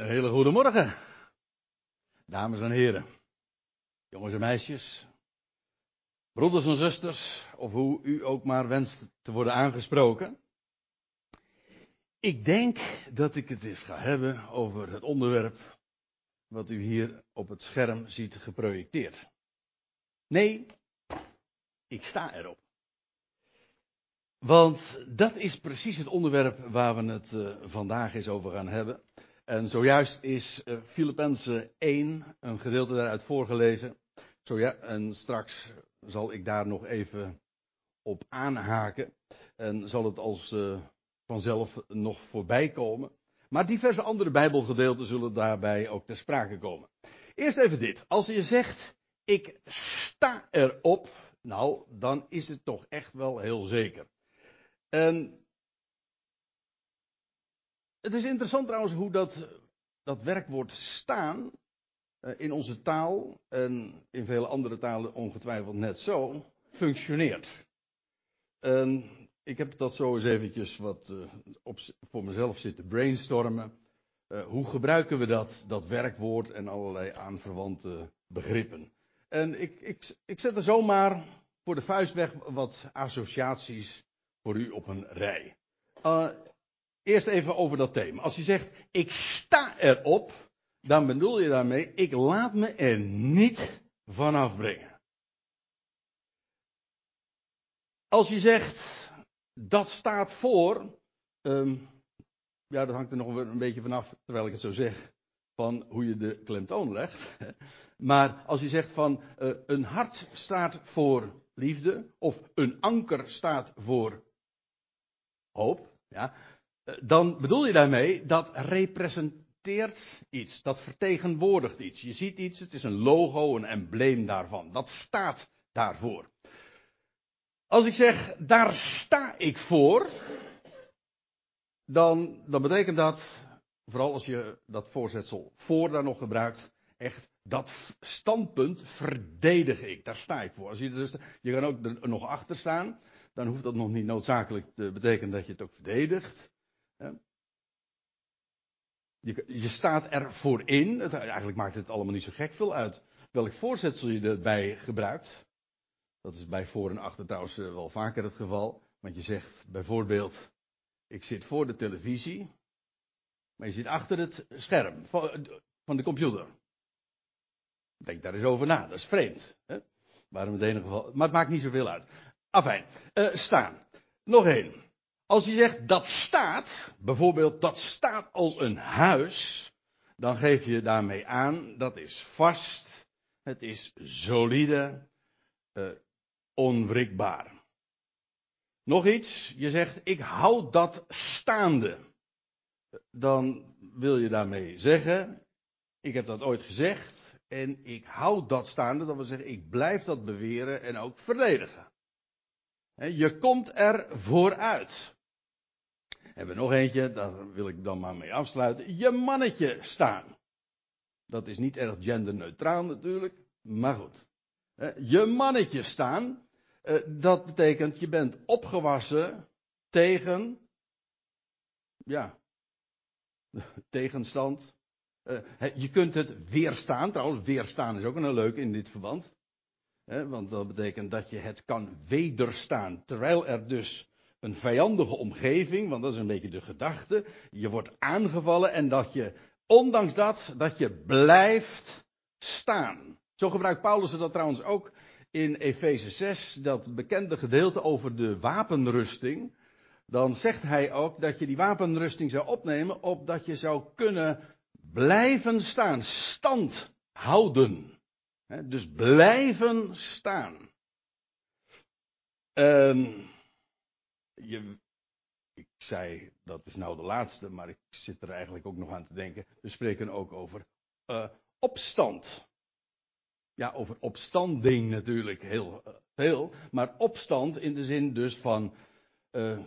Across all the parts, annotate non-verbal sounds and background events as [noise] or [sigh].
Een hele goede morgen, dames en heren, jongens en meisjes, broeders en zusters, of hoe u ook maar wenst te worden aangesproken. Ik denk dat ik het eens ga hebben over het onderwerp wat u hier op het scherm ziet geprojecteerd. Nee, ik sta erop. Want dat is precies het onderwerp waar we het uh, vandaag eens over gaan hebben. En zojuist is uh, Filippenzen 1, een gedeelte daaruit voorgelezen. Zoja, en straks zal ik daar nog even op aanhaken. En zal het als uh, vanzelf nog voorbij komen. Maar diverse andere Bijbelgedeelten zullen daarbij ook ter sprake komen. Eerst even dit. Als je zegt, ik sta erop, nou, dan is het toch echt wel heel zeker. En het is interessant trouwens hoe dat, dat werkwoord staan uh, in onze taal en in vele andere talen ongetwijfeld net zo functioneert. Ik heb dat zo eens eventjes wat uh, op, voor mezelf zitten brainstormen. Uh, hoe gebruiken we dat, dat werkwoord en allerlei aanverwante begrippen? En ik, ik, ik zet er zomaar voor de vuist weg wat associaties voor u op een rij. Uh, eerst even over dat thema. Als je zegt, ik sta erop, dan bedoel je daarmee, ik laat me er niet van afbrengen. Als je zegt, dat staat voor, um, ja, dat hangt er nog een beetje vanaf, terwijl ik het zo zeg, van hoe je de klemtoon legt. [laughs] Maar als je zegt van, uh, een hart staat voor liefde, of een anker staat voor hoop, ja, dan bedoel je daarmee dat representeert iets, dat vertegenwoordigt iets. Je ziet iets, het is een logo, een embleem daarvan. Dat staat daarvoor. Als ik zeg, daar sta ik voor, dan, dan betekent dat, vooral als je dat voorzetsel voor daar nog gebruikt, echt dat standpunt verdedig ik. Daar sta ik voor. Als je, dus, je kan ook nog achter staan dan hoeft dat nog niet noodzakelijk te betekenen dat je het ook verdedigt. Je, je staat ervoor in. Het, eigenlijk maakt het allemaal niet zo gek veel uit welk voorzetsel je erbij gebruikt. Dat is bij voor en achter trouwens eh, wel vaker het geval. Want je zegt bijvoorbeeld, ik zit voor de televisie, maar je zit achter het scherm van, van de computer. Denk daar eens over na, dat is vreemd. Hè? Waarom het enige geval, maar het maakt niet zoveel uit. Afijn, uh, staan. Nog één. Als je zegt dat staat, bijvoorbeeld dat staat als een huis, dan geef je daarmee aan dat is vast, het is solide, uh, onwrikbaar. Nog iets, je zegt ik hou dat staande. Dan wil je daarmee zeggen, ik heb dat ooit gezegd en ik hou dat staande, dat wil zeggen ik blijf dat beweren en ook verdedigen. Je komt er vooruit. Hebben we nog eentje, daar wil ik dan maar mee afsluiten. Je mannetje staan. Dat is niet erg genderneutraal natuurlijk, maar goed. Je mannetje staan, eh, dat betekent je bent opgewassen tegen, ja, [laughs] tegenstand. Eh, je kunt het weerstaan, trouwens weerstaan is ook een leuke in dit verband want dat betekent dat je het kan wederstaan. Terwijl er dus een vijandige omgeving, want dat is een beetje de gedachte, je wordt aangevallen en dat je, ondanks dat, dat je blijft staan. Zo gebruikt Paulus dat trouwens ook in Efeze 6, dat bekende gedeelte over de wapenrusting. Dan zegt hij ook dat je die wapenrusting zou opnemen, opdat je zou kunnen blijven staan, stand houden dus blijven staan. Um, je, ik zei, dat is nou de laatste, maar ik zit er eigenlijk ook nog aan te denken. We spreken ook over uh, opstand. Ja, over opstanding natuurlijk heel uh, veel. Maar opstand in de zin dus van, uh,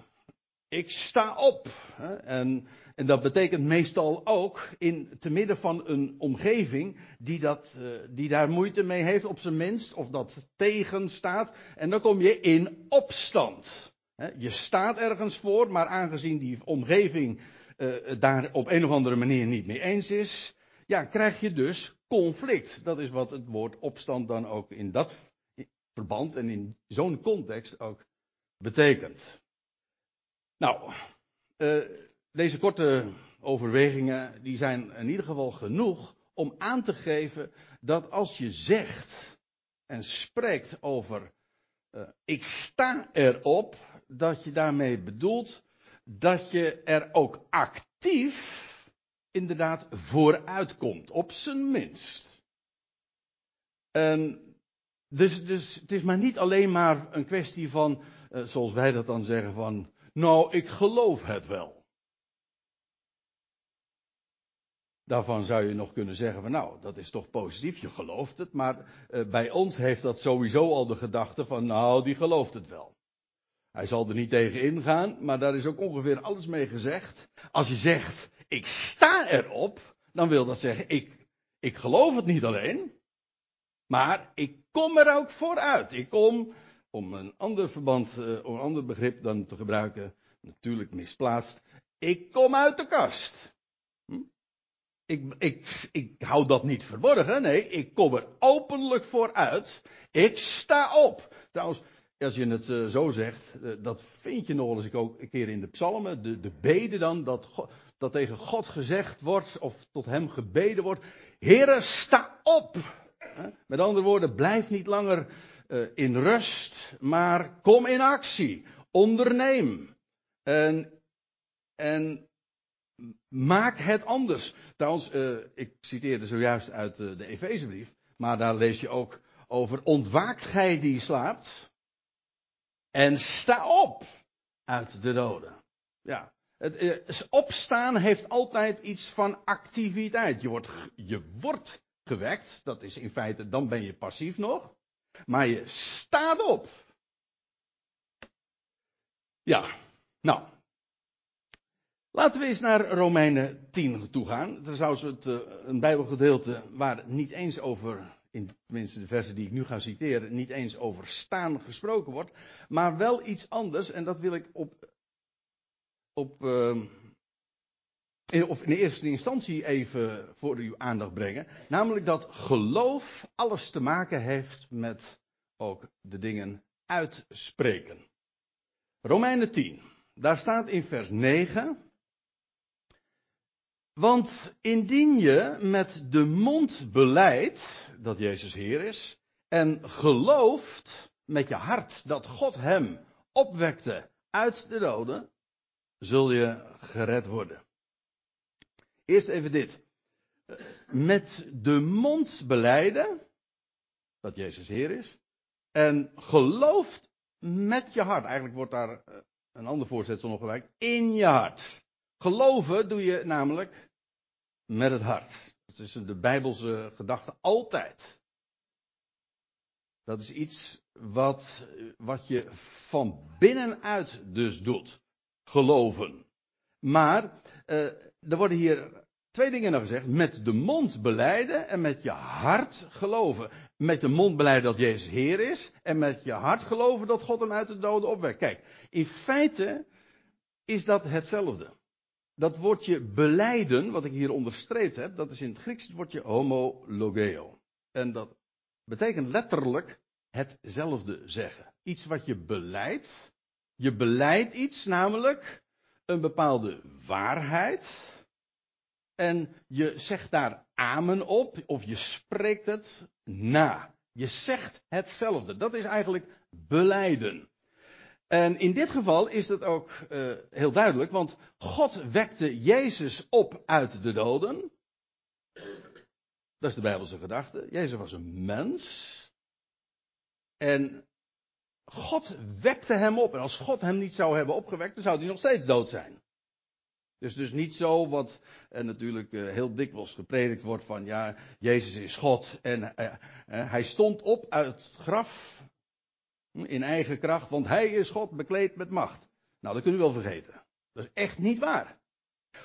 ik sta op. Hè, en en dat betekent meestal ook in te midden van een omgeving die, dat, die daar moeite mee heeft, op zijn minst, of dat tegenstaat. En dan kom je in opstand. Je staat ergens voor, maar aangezien die omgeving uh, daar op een of andere manier niet mee eens is, ja, krijg je dus conflict. Dat is wat het woord opstand dan ook in dat verband en in zo'n context ook betekent. Nou, uh, deze korte overwegingen, die zijn in ieder geval genoeg om aan te geven dat als je zegt en spreekt over ik sta erop, dat je daarmee bedoelt dat je er ook actief inderdaad vooruitkomt, op zijn minst. En dus, dus het is maar niet alleen maar een kwestie van, uh, zoals wij dat dan zeggen, van, nou, ik geloof het wel. Daarvan zou je nog kunnen zeggen van nou, dat is toch positief, je gelooft het. Maar uh, bij ons heeft dat sowieso al de gedachte van nou, die gelooft het wel. Hij zal er niet tegen ingaan, maar daar is ook ongeveer alles mee gezegd. Als je zegt, ik sta erop, dan wil dat zeggen, ik, ik geloof het niet alleen, maar ik kom er ook vooruit. Ik kom, om een ander verband, uh, om een ander begrip dan te gebruiken, natuurlijk misplaatst, ik kom uit de kast ik, ik, ik hou dat niet verborgen. Nee, ik kom er openlijk voor uit. Ik sta op. Trouwens, als je het uh, zo zegt, uh, dat vind je nog eens ik ook een keer in de psalmen. De, de beden dan, dat, dat tegen God gezegd wordt, of tot hem gebeden wordt. Heere, sta op. Met andere woorden, blijf niet langer in rust, maar kom in actie. Onderneem. En, en maak het anders. Trouwens, ik citeerde zojuist uit de Efezebrief, maar daar lees je ook over ontwaakt gij die slaapt en sta op uit de doden. Ja, het uh, opstaan heeft altijd iets van activiteit. Je wordt, je wordt gewekt, dat is in feite, dan ben je passief nog, maar je staat op. Ja, nou, Laten we eens naar Romeinen 10 toe gaan. Er zou het, uh, een Bijbelgedeelte waar niet eens over, in tenminste de versen die ik nu ga citeren, niet eens over staan gesproken wordt, maar wel iets anders. En dat wil ik op, op uh, in, of in eerste instantie even voor uw aandacht brengen. Namelijk dat geloof alles te maken heeft met ook de dingen uitspreken. Romeinen 10. Daar staat in vers 9. Want indien je met de mond beleidt dat Jezus Heer is en gelooft met je hart dat God hem opwekte uit de doden, zul je gered worden. Eerst even dit. Met de mond beleiden dat Jezus Heer is en gelooft met je hart. Eigenlijk wordt daar eh, een ander voorzetsel nog gewerkt. In je hart. Geloven doe je namelijk met het hart. Dat is de Bijbelse gedachte altijd. Dat is iets wat, wat je van binnenuit dus doet. Geloven. Maar uh, er worden hier twee dingen nog gezegd. Met de mond beleiden en met je hart geloven. Met de mond beleiden dat Jezus Heer is. En met je hart geloven dat God hem uit de doden opwekt. Kijk, in feite is dat hetzelfde. Dat woordje beleiden, wat ik hier onderstreept heb, dat is in het Grieks het woordje homologeo. En dat betekent letterlijk hetzelfde zeggen. Iets wat je beleidt. Je beleidt iets, namelijk een bepaalde waarheid. En je zegt daar amen op, of je spreekt het na. Je zegt hetzelfde. Dat is eigenlijk beleiden. En in dit geval is dat ook uh, heel duidelijk, want God wekte Jezus op uit de doden. Dat is de Bijbelse gedachte. Jezus was een mens. En God wekte hem op. En als God hem niet zou hebben opgewekt, dan zou hij nog steeds dood zijn. Dus dus niet zo wat en natuurlijk uh, heel dikwijls gepredikt wordt van ja, Jezus is God en hij stond op uit het graf in eigen kracht, want hij is God bekleed met macht. Nou, dat kunt u wel vergeten. Dat is echt niet waar.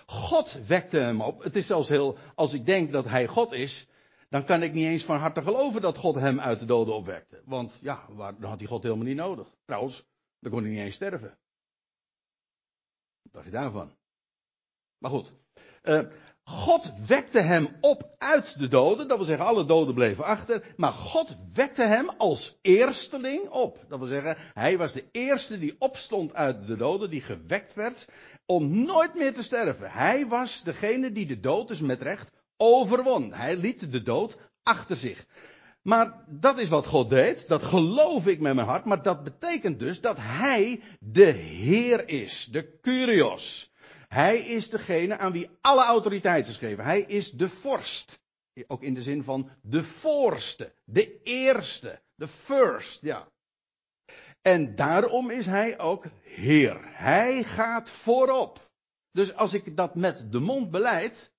God wekte hem op. Het is zelfs heel, als ik denk dat hij God is, dan kan ik niet eens van harte geloven dat God hem uit de doden opwekte. Want ja, waar, dan had hij God helemaal niet nodig. Trouwens, dan kon hij niet eens sterven. Wat dacht je daarvan? Maar goed. Uh, God wekte hem op uit de doden. Dat wil zeggen, alle doden bleven achter. Maar God wekte hem als eersteling op. Dat wil zeggen, hij was de eerste die opstond uit de doden, die gewekt werd. Om nooit meer te sterven. Hij was degene die de dood, dus met recht, overwon. Hij liet de dood achter zich. Maar dat is wat God deed. Dat geloof ik met mijn hart. Maar dat betekent dus dat hij de Heer is. De Curios. Hij is degene aan wie alle autoriteit is gegeven. Hij is de vorst. Ook in de zin van de voorste, de eerste, de first, ja. En daarom is hij ook Heer. Hij gaat voorop. Dus als ik dat met de mond beleid,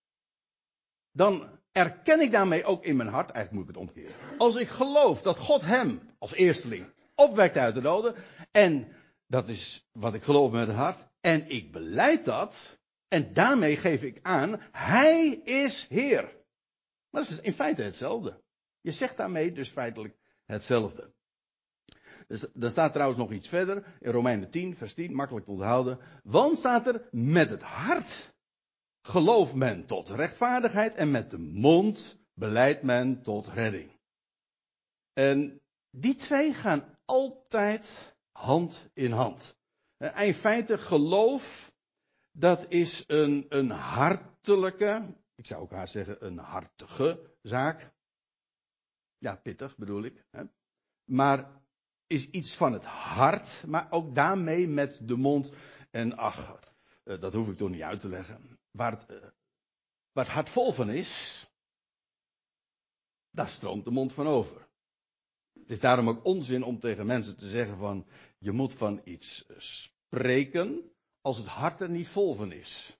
dan erken ik daarmee ook in mijn hart, eigenlijk moet ik het omkeren. Als ik geloof dat God hem als eersteling opwekt uit de doden, en dat is wat ik geloof met het hart, en ik beleid dat. En daarmee geef ik aan, Hij is Heer. Maar dat is in feite hetzelfde. Je zegt daarmee dus feitelijk hetzelfde. Dus, er staat trouwens nog iets verder, in Romeinen 10, vers 10, makkelijk te onthouden. Want staat er, met het hart gelooft men tot rechtvaardigheid en met de mond beleidt men tot redding. En die twee gaan altijd hand in hand. Eh, in feite geloof, dat is een, een hartelijke, ik zou ook haar zeggen een hartige zaak. Ja, pittig bedoel ik. Hè? Maar is iets van het hart, maar ook daarmee met de mond. En ach, eh, dat hoef ik toch niet uit te leggen. Waar het, eh, waar het hart vol van is, daar stroomt de mond van over. Het is daarom ook onzin om tegen mensen te zeggen van je moet van iets spreken als het hart er niet vol van is.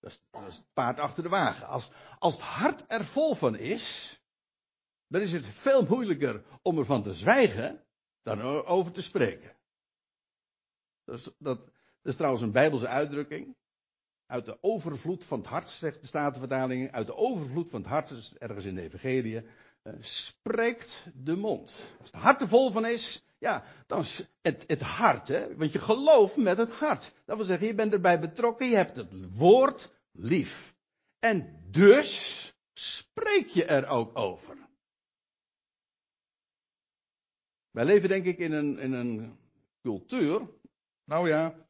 Dat is, is het paard achter de wagen. Als, als het hart er vol van is, dan is het veel moeilijker om ervan te zwijgen dan over te spreken. Dat is, dat, dat is trouwens een Bijbelse uitdrukking. Uit de overvloed van het hart, zegt de Statenvertaling, uit de overvloed van het hart, ergens in de Evangelie, spreekt de mond. Als het hart er vol van is, ja, dan is het, het hart, hè, want je gelooft met het hart. Dat wil zeggen, je bent erbij betrokken, je hebt het woord lief. En dus spreek je er ook over. Wij leven denk ik in een, in een cultuur, nou ja,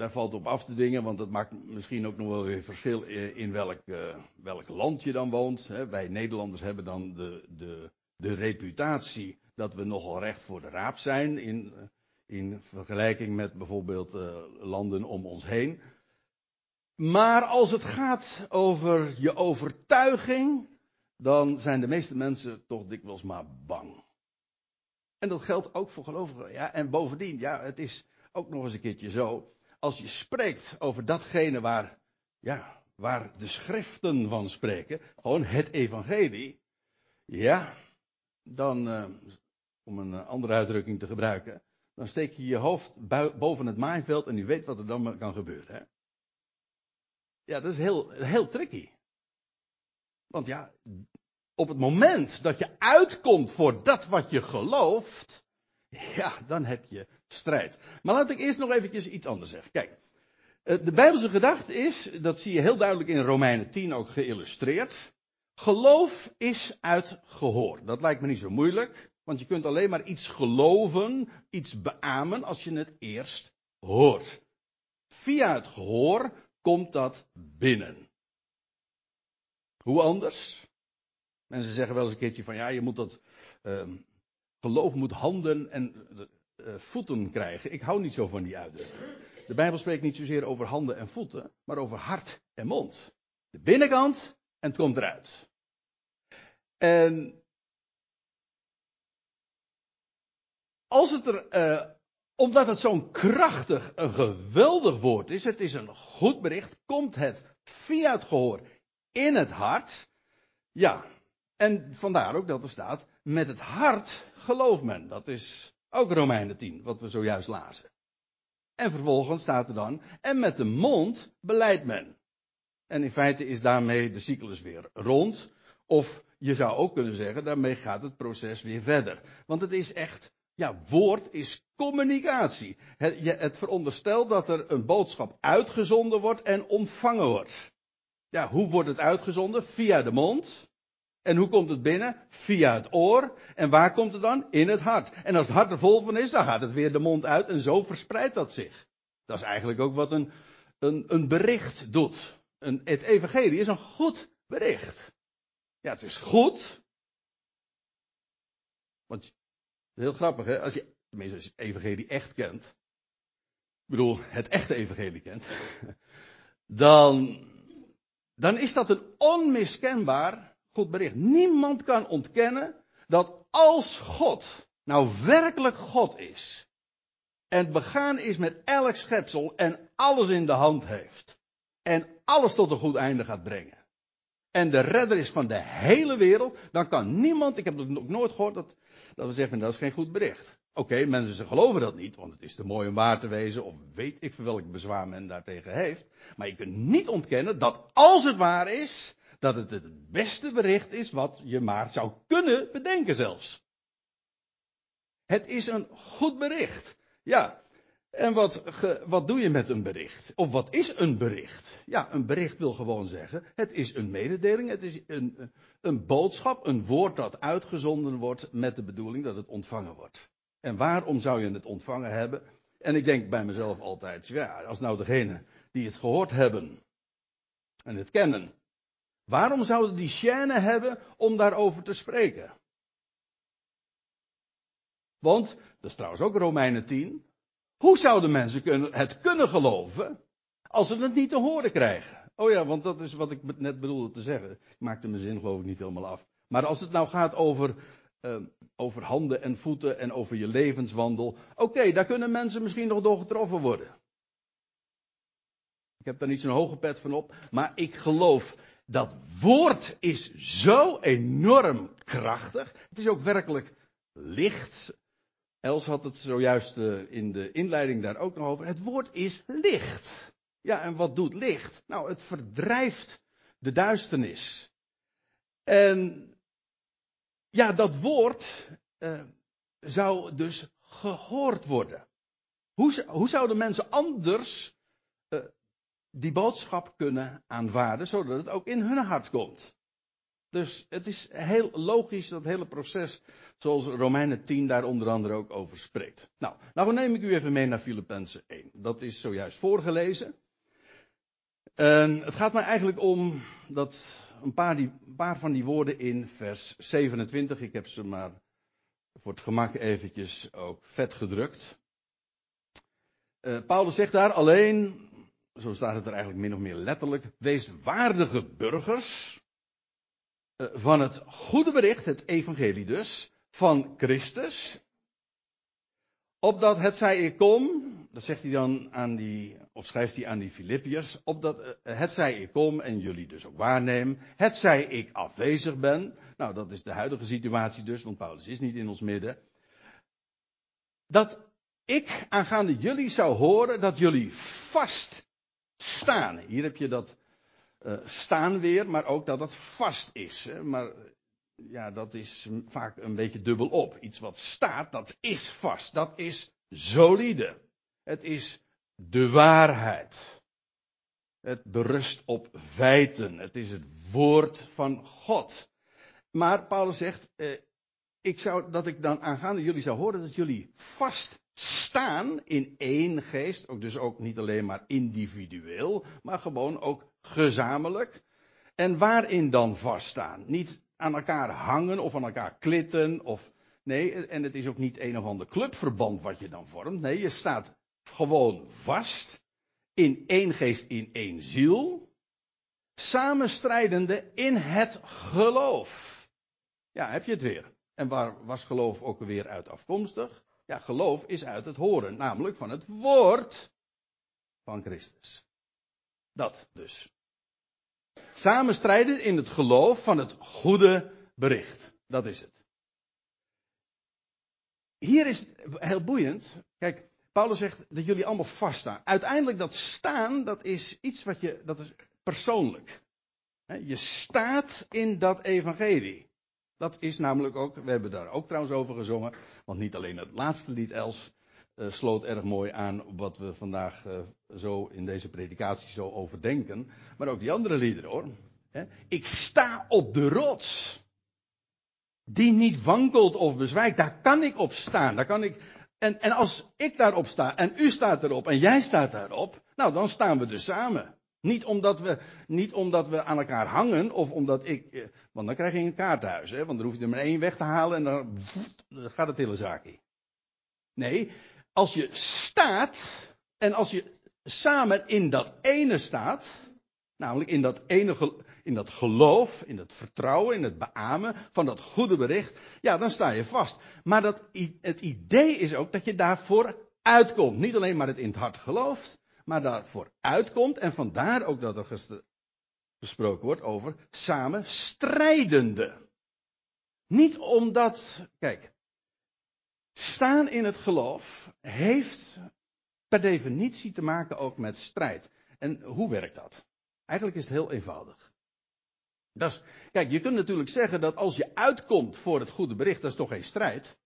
daar valt op af te dingen, want dat maakt misschien ook nog wel weer verschil in welk, uh, welk land je dan woont. Wij Nederlanders hebben dan de, de, de reputatie dat we nogal recht voor de raap zijn in, in vergelijking met bijvoorbeeld uh, landen om ons heen. Maar als het gaat over je overtuiging, dan zijn de meeste mensen toch dikwijls maar bang. En dat geldt ook voor gelovigen. Ja, en bovendien, ja, het is ook nog eens een keertje zo als je spreekt over datgene waar, ja, waar de schriften van spreken, gewoon het evangelie, ja, dan, uh, om een andere uitdrukking te gebruiken, dan steek je je hoofd boven het maaiveld en u weet wat er dan kan gebeuren. Hè? Ja, dat is heel, heel tricky. Want ja, op het moment dat je uitkomt voor dat wat je gelooft, ja, dan heb je strijd. Maar laat ik eerst nog eventjes iets anders zeggen. Kijk, eh, de Bijbelse gedachte is, dat zie je heel duidelijk in Romeinen 10 ook geïllustreerd. Geloof is uit gehoor. Dat lijkt me niet zo moeilijk, want je kunt alleen maar iets geloven, iets beamen, als je het eerst hoort. Via het gehoor komt dat binnen. Hoe anders? Mensen zeggen wel eens een keertje van ja, je moet dat uh, geloof moet handen en uh, voeten krijgen. Ik hou niet zo van die uitdrukking. De Bijbel spreekt niet zozeer over handen en voeten, maar over hart en mond. De binnenkant en het komt eruit. En als het er, uh, omdat het zo'n krachtig, een geweldig woord is, het is een goed bericht, komt het via het gehoor in het hart. Ja, en vandaar ook dat er staat, met het hart gelooft men. Dat is ook Romeinen 10, wat we zojuist lazen. En vervolgens staat er dan, en met de mond beleidt men. En in feite is daarmee de cyclus weer rond. Of je zou ook kunnen zeggen, daarmee gaat het proces weer verder. Want het is echt Ja, woord is communicatie. Het, het veronderstelt dat er een boodschap uitgezonden wordt en ontvangen wordt. Ja, hoe wordt het uitgezonden? Via de mond. En hoe komt het binnen? Via het oor. En waar komt het dan? In het hart. En als het hart er vol van is, dan gaat het weer de mond uit en zo verspreidt dat zich. Dat is eigenlijk ook wat een, een, een bericht doet. Een, het evangelie is een goed bericht. Ja, het is goed. Want, heel grappig hè, als je, tenminste als je het evangelie echt kent. Ik bedoel, het echte evangelie kent. [laughs] Dan, dan is dat een onmiskenbaar bericht. Niemand kan ontkennen dat als God nou werkelijk God is. En begaan is met elk schepsel en alles in de hand heeft. En alles tot een goed einde gaat brengen. En de redder is van de hele wereld. Dan kan niemand, ik heb het nog nooit gehoord, dat, dat we zeggen dat is geen goed bericht. Oké, mensen geloven dat niet, want het is te mooi om waar te wezen, of weet ik voor welk bezwaar men daartegen heeft. Maar je kunt niet ontkennen dat als het waar is, dat het het beste bericht is wat je maar zou kunnen bedenken zelfs. Het is een goed bericht. Ja. En wat, wat doe je met een bericht? Of wat is een bericht? Ja, een bericht wil gewoon zeggen, het is een mededeling, het is een, een boodschap, een woord dat uitgezonden wordt met de bedoeling dat het ontvangen wordt. En waarom zou je het ontvangen hebben? En ik denk bij mezelf altijd, ja, als nou degene die het gehoord hebben en het kennen, waarom zouden die chaîne hebben om daarover te spreken? Want, dat is trouwens ook Romeinen 10, hoe zouden mensen het kunnen geloven als ze het niet te horen krijgen? Oh ja, want dat is wat ik net bedoelde te zeggen. Ik maakte mijn zin geloof ik niet helemaal af. Maar als het nou gaat over uh, over handen en voeten en over je levenswandel. Oké, daar kunnen mensen misschien nog door getroffen worden. Ik heb daar niet zo'n hoge pet van op, maar ik geloof dat woord is zo enorm krachtig. Het is ook werkelijk licht. Els had het zojuist uh, in de inleiding daar ook nog over. Het woord is licht. Ja, en wat doet licht? Nou, het verdrijft de duisternis. En ja, dat woord uh, zou dus gehoord worden. Hoe, hoe zouden mensen anders die boodschap kunnen aanvaarden, zodat het ook in hun hart komt? Dus het is heel logisch, dat hele proces, zoals Romeinen 10 daar onder andere ook over spreekt. Nou, nou neem ik u even mee naar Filippenzen 1. Dat is zojuist voorgelezen. En het gaat mij eigenlijk om dat een paar, die, paar van die woorden in vers 27. Ik heb ze maar voor het gemak eventjes ook vet gedrukt. Uh, Paulus zegt daar alleen, zo staat het er eigenlijk min of meer letterlijk, wees waardige burgers uh, van het goede bericht, het evangelie dus, van Christus. Opdat het zij ik kom, dat zegt hij dan aan die, of schrijft hij aan die Filippiërs, opdat uh, het zij ik kom en jullie dus ook waarneem, het zij ik afwezig ben. Nou, dat is de huidige situatie dus, want Paulus is niet in ons midden. Dat ik aangaande jullie zou horen dat jullie vast staan. Hier heb je dat uh, staan weer, maar ook dat het vast is. Hè? Maar ja, dat is vaak een beetje dubbel op. Iets wat staat, dat is vast. Dat is solide. Het is de waarheid. Het berust op feiten. Het is het woord van God. Maar Paulus zegt, eh, ik zou, dat ik dan aangaande jullie zou horen dat jullie vast staan in één geest. Ook dus ook niet alleen maar individueel, maar gewoon ook gezamenlijk. En waarin dan vaststaan? Niet aan elkaar hangen of aan elkaar klitten of nee, en het is ook niet een of ander clubverband wat je dan vormt. Nee, je staat gewoon vast in één geest, in één ziel, samenstrijdende in het geloof. Ja, heb je het weer. En waar was geloof ook weer uit afkomstig? Ja, geloof is uit het horen, namelijk van het woord van Christus. Dat dus. Samenstrijden in het geloof van het goede bericht. Dat is het. Hier is heel boeiend. Kijk, Paulus zegt dat jullie allemaal vaststaan. Uiteindelijk dat staan, dat is iets wat je, dat is persoonlijk. Je staat in dat evangelie. Dat is namelijk ook, we hebben daar ook trouwens over gezongen, want niet alleen het laatste lied Els uh, sloot erg mooi aan wat we vandaag uh, zo in deze predikatie zo overdenken, maar ook die andere liederen hoor. Ik sta op de rots. Die niet wankelt of bezwijkt. Daar kan ik op staan. Daar kan ik, en, en als ik daarop sta en u staat erop en jij staat daarop. Nou, dan staan we dus samen. Niet omdat we, niet omdat we aan elkaar hangen of omdat ik, eh, want dan krijg je een kaarthuis, hè, want dan hoef je er maar één weg te halen en dan, dan gaat het hele zaakje. Nee, als je staat en als je samen in dat ene staat, namelijk in dat ene in dat geloof, in het vertrouwen, in het beamen van dat goede bericht, ja, dan sta je vast. Maar dat, het idee is ook dat je daarvoor uitkomt. Niet alleen maar het in het hart gelooft, maar daarvoor uitkomt. En vandaar ook dat er gesproken wordt over samen strijdende. Niet omdat, kijk, staan in het geloof heeft per definitie te maken ook met strijd. En hoe werkt dat? Eigenlijk is het heel eenvoudig. Dat is, kijk, je kunt natuurlijk zeggen dat als je uitkomt voor het goede bericht, dat is toch geen strijd.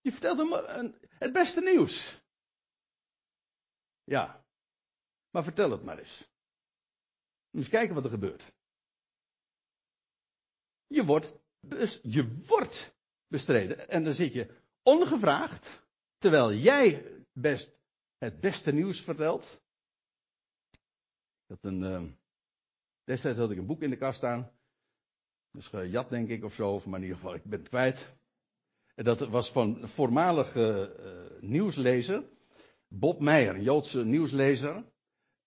Je vertelt hem het beste nieuws. Ja. Maar vertel het maar eens. Eens kijken wat er gebeurt. Je wordt, je wordt bestreden. En dan zit je ongevraagd, terwijl jij best het beste nieuws vertelt. Dat een, uh, Destijds had ik een boek in de kast staan. Dus gejat denk ik of zo, maar in ieder geval, ik ben het kwijt. Dat was van een voormalige uh, nieuwslezer. Bob Meijer, een Joodse nieuwslezer.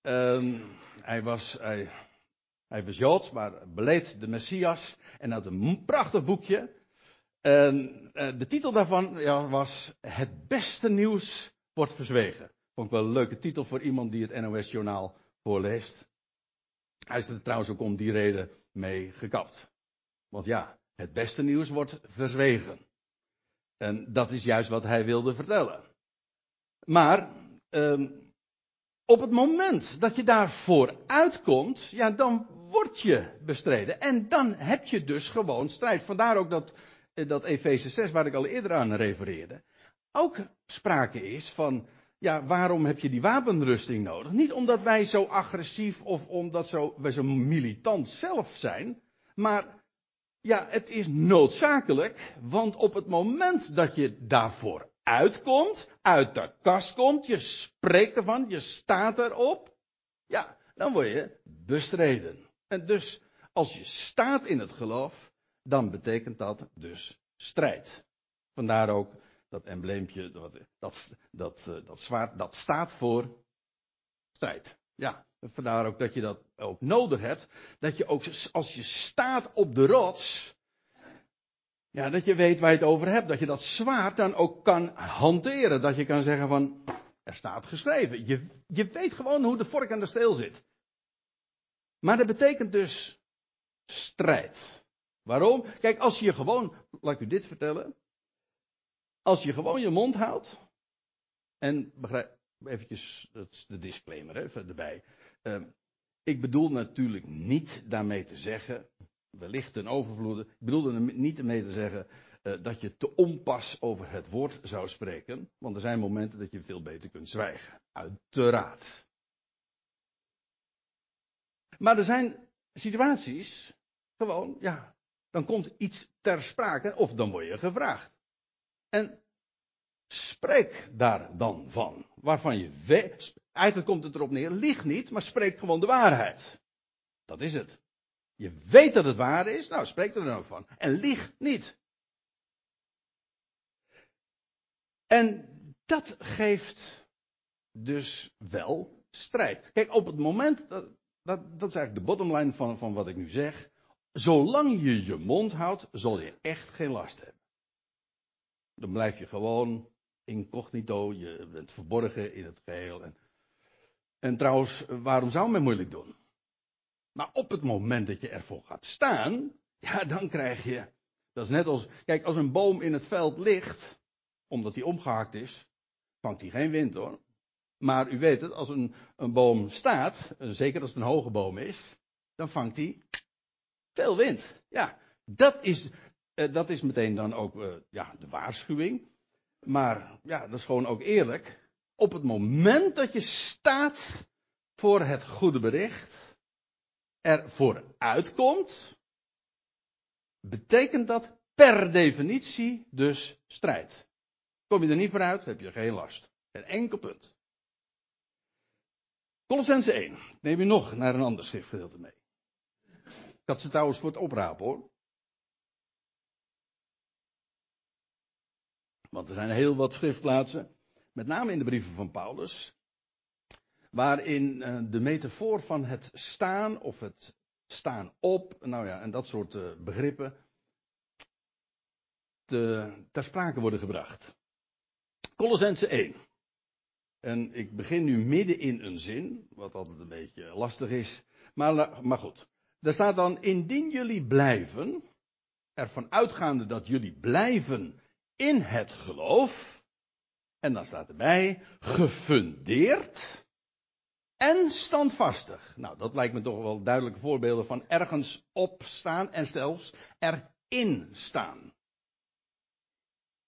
Uh, hij, was, hij, hij was Joods, maar beleed de Messias. En had een prachtig boekje. En uh, de titel daarvan ja, was Het beste nieuws wordt verzwegen. Vond ik wel een leuke titel voor iemand die het NOS-journaal voorleest. Hij is er trouwens ook om die reden mee gekapt. Want ja, het beste nieuws wordt verzwegen. En dat is juist wat hij wilde vertellen. Maar um, op het moment dat je daarvoor uitkomt, ja, dan word je bestreden. En dan heb je dus gewoon strijd. Vandaar ook dat, eh, dat Efeze 6, waar ik al eerder aan refereerde, ook sprake is van ja, waarom heb je die wapenrusting nodig? Niet omdat wij zo agressief of omdat zo, wij zo militant zelf zijn, maar ja, het is noodzakelijk, want op het moment dat je daarvoor uitkomt, uit de kast komt, je spreekt ervan, je staat erop, ja, dan word je bestreden. En dus, als je staat in het geloof, dan betekent dat dus strijd. Vandaar ook dat embleempje, dat, dat, dat, eh, dat zwaard, dat staat voor strijd. Ja, vandaar ook dat je dat ook nodig hebt. Dat je ook, als je staat op de rots, ja, dat je weet waar je het over hebt. Dat je dat zwaard dan ook kan hanteren. Dat je kan zeggen van, er staat geschreven. Je, je weet gewoon hoe de vork aan de steel zit. Maar dat betekent dus strijd. Waarom? Kijk, als je gewoon, laat ik u dit vertellen. Als je gewoon je mond houdt. En begrijp, eventjes, dat is de disclaimer hè, erbij. Uh, ik bedoel natuurlijk niet daarmee te zeggen, wellicht een overvloede. Ik bedoel er niet mee te zeggen uh, dat je te onpas over het woord zou spreken. Want er zijn momenten dat je veel beter kunt zwijgen. Uiteraard. Maar er zijn situaties, gewoon, ja, dan komt iets ter sprake of dan word je gevraagd. En spreek daar dan van. Waarvan je weet, eigenlijk komt het erop neer, lieg niet, maar spreek gewoon de waarheid. Dat is het. Je weet dat het waar is, nou spreek er dan van. En lieg niet. En dat geeft dus wel strijd. Kijk, op het moment, dat, dat, dat is eigenlijk de bottomline van, van wat ik nu zeg. Zolang je je mond houdt, zal je echt geen last hebben. Dan blijf je gewoon incognito, je bent verborgen in het geheel. En, en trouwens, waarom zou men moeilijk doen? Maar op het moment dat je ervoor gaat staan, ja, dan krijg je. Dat is net als. Kijk, als een boom in het veld ligt, omdat hij omgehakt is, vangt hij geen wind hoor. Maar u weet het, als een, een boom staat, zeker als het een hoge boom is, dan vangt hij veel wind. Ja, dat is, Eh, dat is meteen dan ook eh, ja, de waarschuwing. Maar ja, dat is gewoon ook eerlijk. Op het moment dat je staat voor het goede bericht, er vooruitkomt, betekent dat per definitie dus strijd. Kom je er niet vooruit, heb je geen last. Geen enkel punt. Colossense 1. Neem je nog naar een ander schriftgedeelte mee. Ik had ze trouwens voor het oprapen hoor. Want er zijn heel wat schriftplaatsen, met name in de brieven van Paulus, waarin eh, de metafoor van het staan of het staan op, nou ja, en dat soort eh, begrippen te, ter sprake worden gebracht. Colossense 1. En ik begin nu midden in een zin, wat altijd een beetje lastig is. Maar, maar goed. Daar staat dan, indien jullie blijven, ervan uitgaande dat jullie blijven in het geloof. En dan staat erbij, gefundeerd en standvastig. Nou, dat lijkt me toch wel duidelijke voorbeelden van ergens opstaan en zelfs erin staan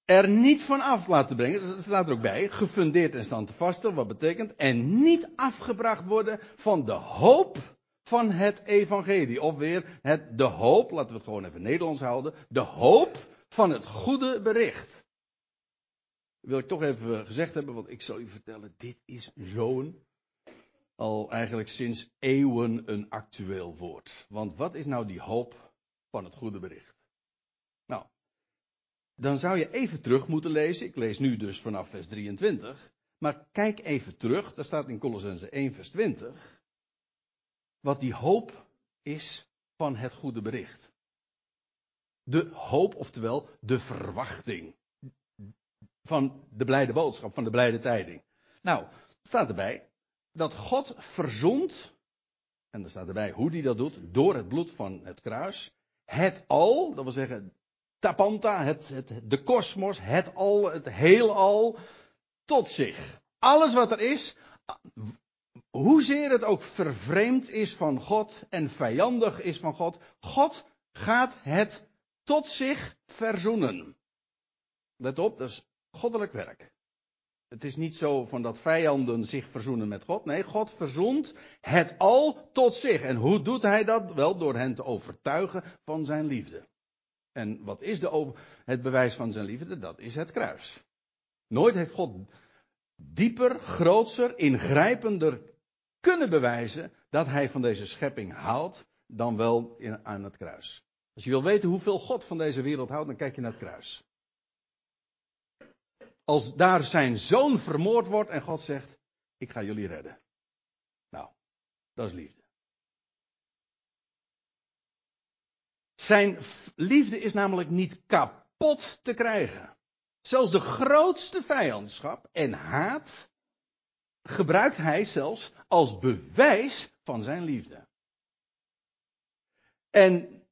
er niet van af laten brengen, dat staat er ook bij, gefundeerd en standvastig, wat betekent, en niet afgebracht worden van de hoop van het evangelie. Of weer het, de hoop, laten we het gewoon even Nederlands houden, de hoop van het goede bericht. wil ik toch even gezegd hebben, want ik zal u vertellen, dit is zo'n, al eigenlijk sinds eeuwen een actueel woord. Want wat is nou die hoop van het goede bericht? dan zou je even terug moeten lezen. Ik lees nu dus vanaf vers 23. Maar kijk even terug, daar staat in Colossense 1 vers 20. Wat die hoop is van het goede bericht. De hoop, oftewel de verwachting. Van de blijde boodschap, van de blijde tijding. Nou, staat erbij dat God verzond, en er staat erbij hoe hij dat doet, door het bloed van het kruis, het al, dat wil zeggen tapanta, het, het, de kosmos, het al, het heelal, tot zich. Alles wat er is, hoezeer het ook vervreemd is van God en vijandig is van God, God gaat het tot zich verzoenen. Let op, dat is goddelijk werk. Het is niet zo van dat vijanden zich verzoenen met God. Nee, God verzoent het al tot zich. En hoe doet hij dat? Wel door hen te overtuigen van zijn liefde. En wat is de het bewijs van zijn liefde? Dat is het kruis. Nooit heeft God dieper, grootser, ingrijpender kunnen bewijzen dat hij van deze schepping houdt dan wel in, aan het kruis. Als je wil weten hoeveel God van deze wereld houdt, dan kijk je naar het kruis. Als daar zijn zoon vermoord wordt en God zegt, ik ga jullie redden. Nou, dat is liefde. Zijn liefde is namelijk niet kapot te krijgen. Zelfs de grootste vijandschap en haat gebruikt hij zelfs als bewijs van zijn liefde. En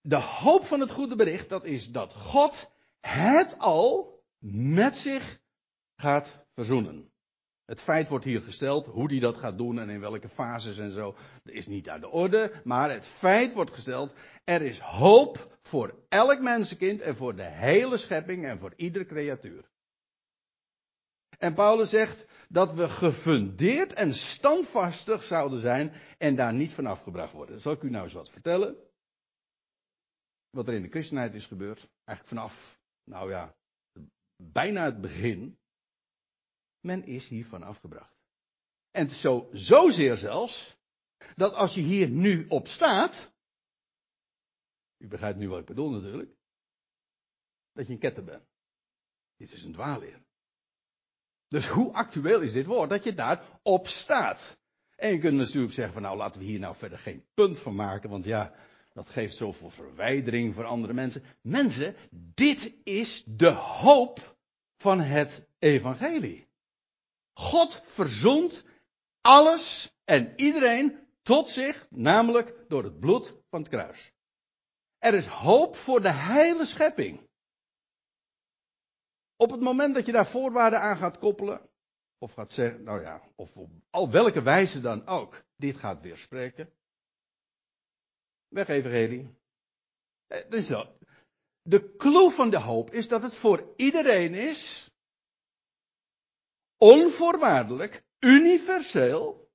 de hoop van het goede bericht, dat is dat God het al met zich gaat verzoenen. Het feit wordt hier gesteld, hoe hij dat gaat doen en in welke fases en zo, is niet aan de orde, maar het feit wordt gesteld, er is hoop voor elk mensenkind en voor de hele schepping en voor iedere creatuur. En Paulus zegt dat we gefundeerd en standvastig zouden zijn en daar niet van afgebracht worden. Zal ik u nou eens wat vertellen? Wat er in de christenheid is gebeurd, eigenlijk vanaf, nou ja, bijna het begin men is hiervan afgebracht. En zo, zozeer zelfs, dat als je hier nu op staat, u begrijpt nu wat ik bedoel natuurlijk, dat je een ketter bent. Dit is een dwaalleer. Dus hoe actueel is dit woord? Dat je daar op staat. En je kunt natuurlijk zeggen van nou laten we hier nou verder geen punt van maken, want ja, dat geeft zoveel verwijdering voor andere mensen. Mensen, dit is de hoop van het evangelie. God verzond alles en iedereen tot zich, namelijk door het bloed van het kruis. Er is hoop voor de hele schepping. Op het moment dat je daar voorwaarden aan gaat koppelen, of gaat zeggen, nou ja, of op al welke wijze dan ook, dit gaat weerspreken. Weg evangelie. Eh, is De clue van de hoop is dat het voor iedereen is. Onvoorwaardelijk, universeel.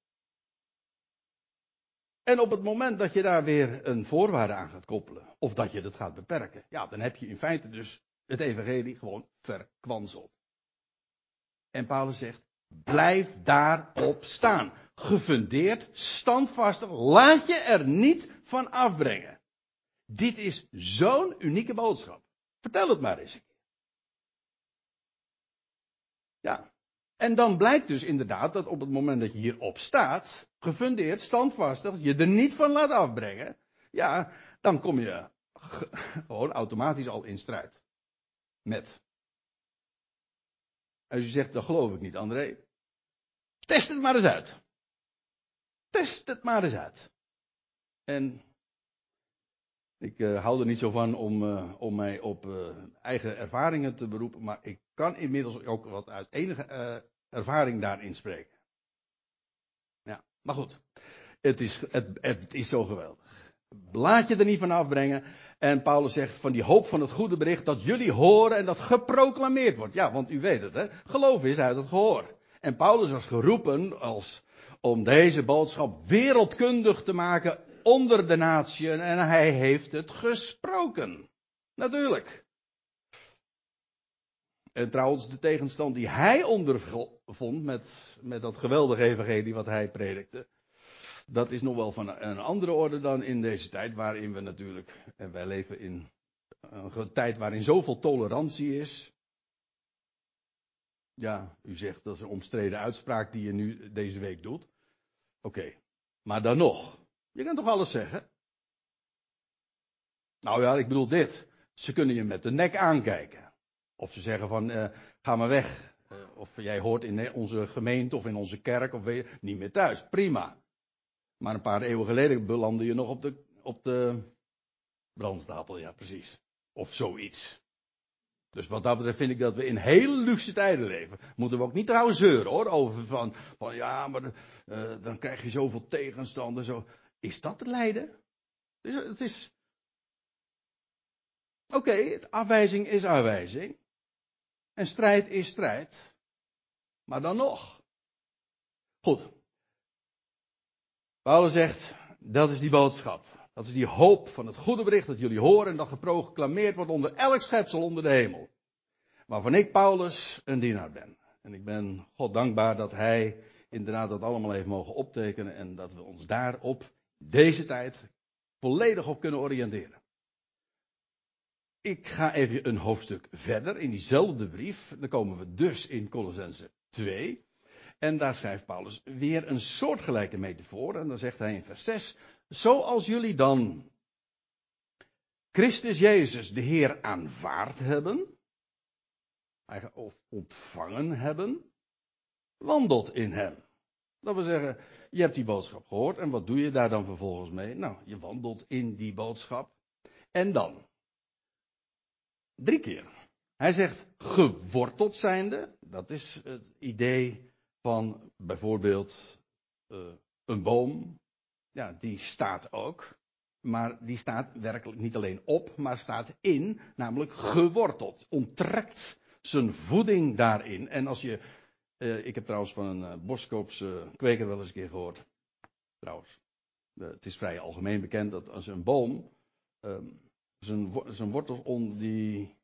En op het moment dat je daar weer een voorwaarde aan gaat koppelen, of dat je dat gaat beperken, ja, dan heb je in feite dus het evangelie gewoon verkwanseld. En Paulus zegt, blijf daarop staan. Gefundeerd, standvastig, laat je er niet van afbrengen. Dit is zo'n unieke boodschap. Vertel het maar eens een keer. Ja. En dan blijkt dus inderdaad dat op het moment dat je hierop staat, gefundeerd, standvastig, je er niet van laat afbrengen, ja, dan kom je gewoon automatisch al in strijd. Met. Als je zegt, dat geloof ik niet, André. Test het maar eens uit. Test het maar eens uit. En ik uh, hou er niet zo van om, uh, om mij op uh, eigen ervaringen te beroepen, maar ik kan inmiddels ook wat uit enige ervaring daarin spreken. Ja, maar goed. Het is, het, het is zo geweldig. Laat je er niet van afbrengen. En Paulus zegt van die hoop van het goede bericht dat jullie horen en dat geproclameerd wordt. Ja, want u weet het, hè? Geloof is uit het gehoor. En Paulus was geroepen als, om deze boodschap wereldkundig te maken onder de natieën en hij heeft het gesproken. Natuurlijk. En trouwens, de tegenstand die hij ondervond met, met dat geweldige evangelie wat hij predikte, dat is nog wel van een andere orde dan in deze tijd, waarin we natuurlijk, en wij leven in een tijd waarin zoveel tolerantie is. Ja, u zegt dat is een omstreden uitspraak die je nu deze week doet. Oké, maar dan nog. Je kan toch alles zeggen? Nou ja, ik bedoel dit. Ze kunnen je met de nek aankijken. Of ze zeggen van, uh, ga maar weg. Uh, of jij hoort in onze gemeente of in onze kerk of weet je, niet meer thuis. Prima. Maar een paar eeuwen geleden belandde je nog op de, op de brandstapel, ja precies. Of zoiets. Dus wat dat betreft vind ik dat we in hele luxe tijden leven. Moeten we ook niet trouwens zeuren hoor, over van, van ja, maar uh, dan krijg je zoveel tegenstand en zo. Is dat het lijden? Het is. Oké, afwijzing is afwijzing. En strijd is strijd. Maar dan nog. Goed. Paulus zegt, dat is die boodschap. Dat is die hoop van het goede bericht dat jullie horen en dat geproclameerd wordt onder elk schepsel onder de hemel. Waarvan ik, Paulus, een dienaar ben. En ik ben God dankbaar dat hij inderdaad dat allemaal heeft mogen optekenen en dat we ons daarop deze tijd volledig op kunnen oriënteren. Ik ga even een hoofdstuk verder in diezelfde brief. Dan komen we dus in Colossense 2. En daar schrijft Paulus weer een soortgelijke metafoor. En dan zegt hij in vers 6. Zoals jullie dan Christus Jezus, de Heer, aanvaard hebben. Of ontvangen hebben. Wandelt in hem. Dat wil zeggen, je hebt die boodschap gehoord en wat doe je daar dan vervolgens mee? Nou, je wandelt in die boodschap. En dan? Drie keer. Hij zegt geworteld zijnde. Dat is het idee van bijvoorbeeld uh, een boom. Ja, die staat ook. Maar die staat werkelijk niet alleen op, maar staat in, namelijk geworteld. Onttrekt zijn voeding daarin. En als je uh, ik heb trouwens van een uh, Boskoopse kweker wel eens een keer gehoord. Trouwens. Het is vrij algemeen bekend dat als een boom. Um, zijn, zijn wortels on, die,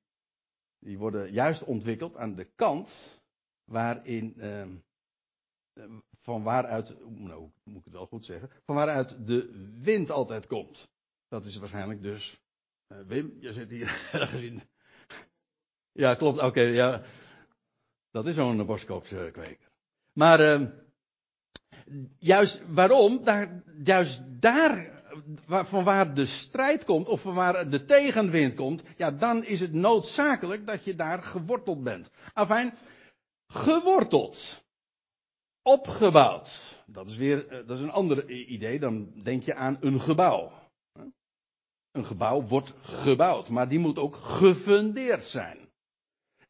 die worden juist ontwikkeld aan de kant waarin. Um, van waaruit. Nou, moet ik het wel goed zeggen? Van waaruit de wind altijd komt. Dat is waarschijnlijk dus. Wim, je zit hier [laughs] ergens in. Ja, klopt. Oké, ja. Dat is zo'n boskoopse kweker. Maar uh, juist waarom? Daar, juist daar, waar, van waar de strijd komt, of van waar de tegenwind komt, ja, dan is het noodzakelijk dat je daar geworteld bent. Afijn, geworteld. Opgebouwd. Dat is weer, eh, dat is een ander idee, dan denk je aan een gebouw. Een gebouw wordt gebouwd, maar die moet ook gefundeerd zijn.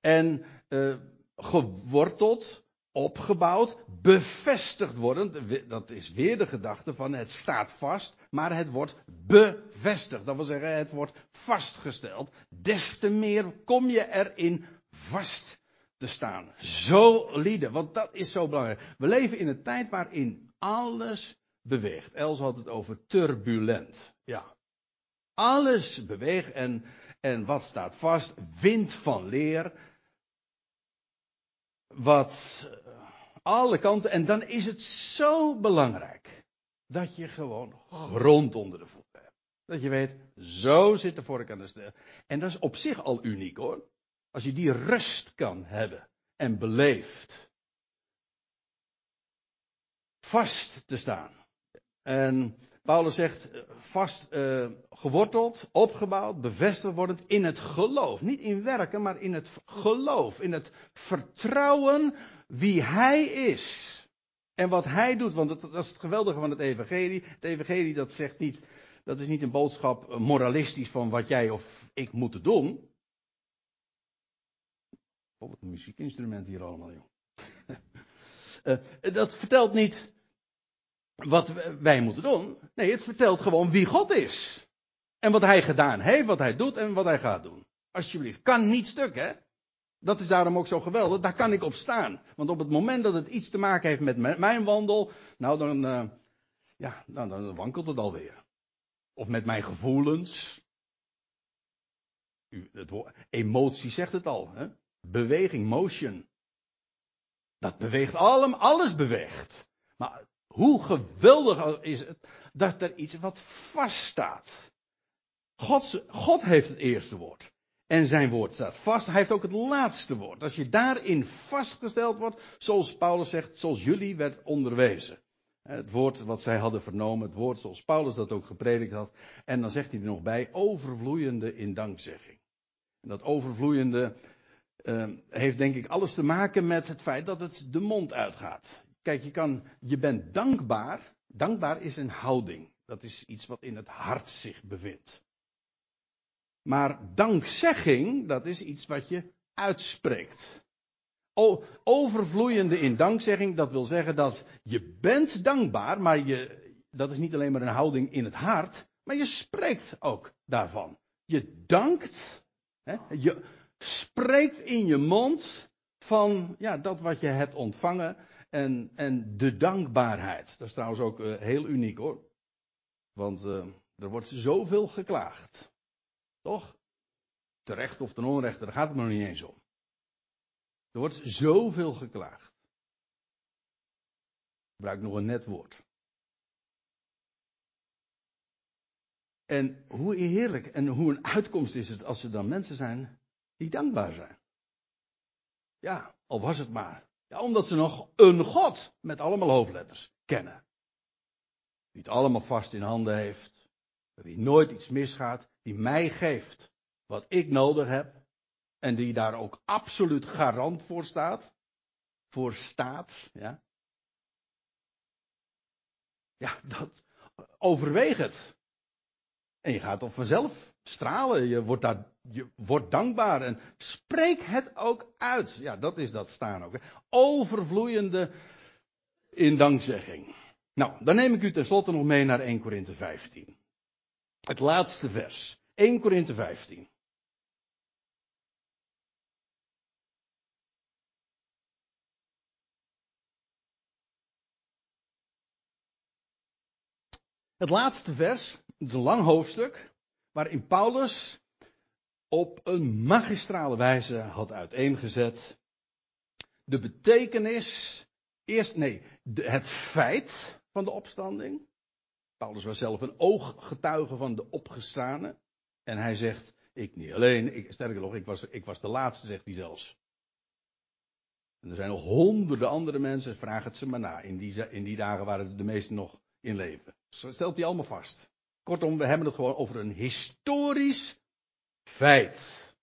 En uh, geworteld, opgebouwd, bevestigd worden. Dat is weer de gedachte van het staat vast, maar het wordt bevestigd. Dat wil zeggen, het wordt vastgesteld. Des te meer kom je erin vast te staan. Solide, want dat is zo belangrijk. We leven in een tijd waarin alles beweegt. Els had het over turbulent. Ja. Alles beweegt en, en wat staat vast? Wind van leer. Wat alle kanten. En dan is het zo belangrijk dat je gewoon grond onder de voeten hebt. Dat je weet, zo zit de vork aan de steel. En dat is op zich al uniek hoor. Als je die rust kan hebben en beleeft. Vast te staan. En Paulus zegt vast uh, geworteld, opgebouwd, bevestigd wordend in het geloof. Niet in werken, maar in het geloof. In het vertrouwen wie hij is. En wat hij doet, want dat, is het geweldige van het evangelie. Het evangelie dat zegt niet, dat is niet een boodschap moralistisch van wat jij of ik moeten doen. Wat een muziekinstrument hier allemaal, joh. [laughs] dat vertelt niet wat wij moeten doen. Nee, het vertelt gewoon wie God is. En wat hij gedaan heeft, wat hij doet en wat hij gaat doen. Alsjeblieft, kan niet stuk, hè? Dat is daarom ook zo geweldig. Daar kan ik op staan. Want op het moment dat het iets te maken heeft met mijn wandel, nou dan, uh, ja, nou, dan wankelt het alweer. Of met mijn gevoelens. U, het woord, emotie zegt het al. Hè? Beweging, motion. Dat beweegt allemaal, alles beweegt. Maar hoe geweldig is het dat er iets wat vaststaat. God, God heeft het eerste woord. En zijn woord staat vast. Hij heeft ook het laatste woord. Als je daarin vastgesteld wordt, zoals Paulus zegt, zoals jullie werd onderwezen. Het woord wat zij hadden vernomen, het woord zoals Paulus dat ook gepredikt had. En dan zegt hij er nog bij, overvloeiende in dankzegging. En dat overvloeiende uh, heeft denk ik alles te maken met het feit dat het de mond uitgaat. Kijk, je, kan, je bent dankbaar. Dankbaar is een houding. Dat is iets wat in het hart zich bevindt. Maar dankzegging, dat is iets wat je uitspreekt. Overvloeiende in dankzegging, dat wil zeggen dat je bent dankbaar, maar je, dat is niet alleen maar een houding in het hart, maar je spreekt ook daarvan. Je dankt, hè, je spreekt in je mond van ja, dat wat je hebt ontvangen en, en de dankbaarheid. Dat is trouwens ook uh, heel uniek hoor. Want uh, er wordt zoveel geklaagd. Toch? Terecht of ten onrechte, daar gaat het nog niet eens om. Er wordt zoveel geklaagd. Ik gebruik nog een net woord. En hoe heerlijk en hoe een uitkomst is het als er dan mensen zijn die dankbaar zijn. Ja, al was het maar. Ja, omdat ze nog een God met allemaal hoofdletters kennen. Die het allemaal vast in handen heeft. Wie nooit iets misgaat die mij geeft wat ik nodig heb. En die daar ook absoluut garant voor staat. Voor staat, ja. Ja, dat, overweeg het. En je gaat dan vanzelf stralen. Je wordt daar, je wordt dankbaar. En spreek het ook uit. Ja, dat is dat staan ook. Overvloeiende in dankzegging. Nou, dan neem ik u tenslotte nog mee naar 1 Korinthe 15. Het laatste vers. 1 Korinthe 15. Het laatste vers, het is een lang hoofdstuk, waarin Paulus op een magistrale wijze had uiteengezet de betekenis, eerst nee, het feit van de opstanding, Paulus was zelf een ooggetuige van de opgestane. En hij zegt, ik niet alleen, ik, sterker nog, ik was, ik was de laatste, zegt hij zelfs. En er zijn nog honderden andere mensen, vraag het ze maar na. In die, in die dagen waren de meesten nog in leven. Stelt hij allemaal vast. Kortom, we hebben het gewoon over een historisch feit.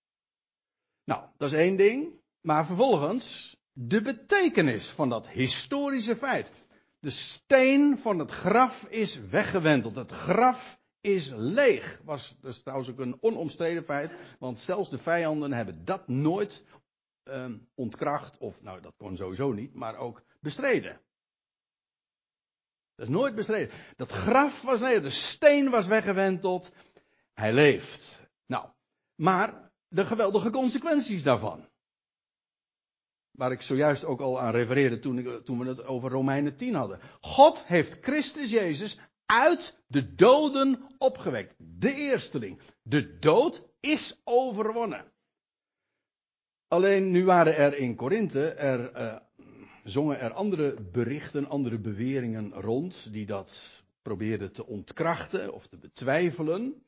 Nou, dat is één ding. Maar vervolgens de betekenis van dat historische feit. De steen van het graf is weggewenteld. Het graf is leeg. Was dus trouwens ook een onomstreden feit. Want zelfs de vijanden hebben dat nooit ehm, ontkracht, of nou dat kon sowieso niet, maar ook bestreden. Dat is nooit bestreden. Dat graf was nee, de steen was weggewenteld. Hij leeft. Maar de geweldige consequenties daarvan. Waar ik zojuist ook al aan refereerde toen, toen we het over Romeinen 10 hadden. God heeft Christus Jezus uit de doden opgewekt. De eersteling. De dood is overwonnen. Alleen nu waren er in Korinthe, er uh, zongen er andere berichten, andere beweringen rond, die dat probeerden te ontkrachten of te betwijfelen.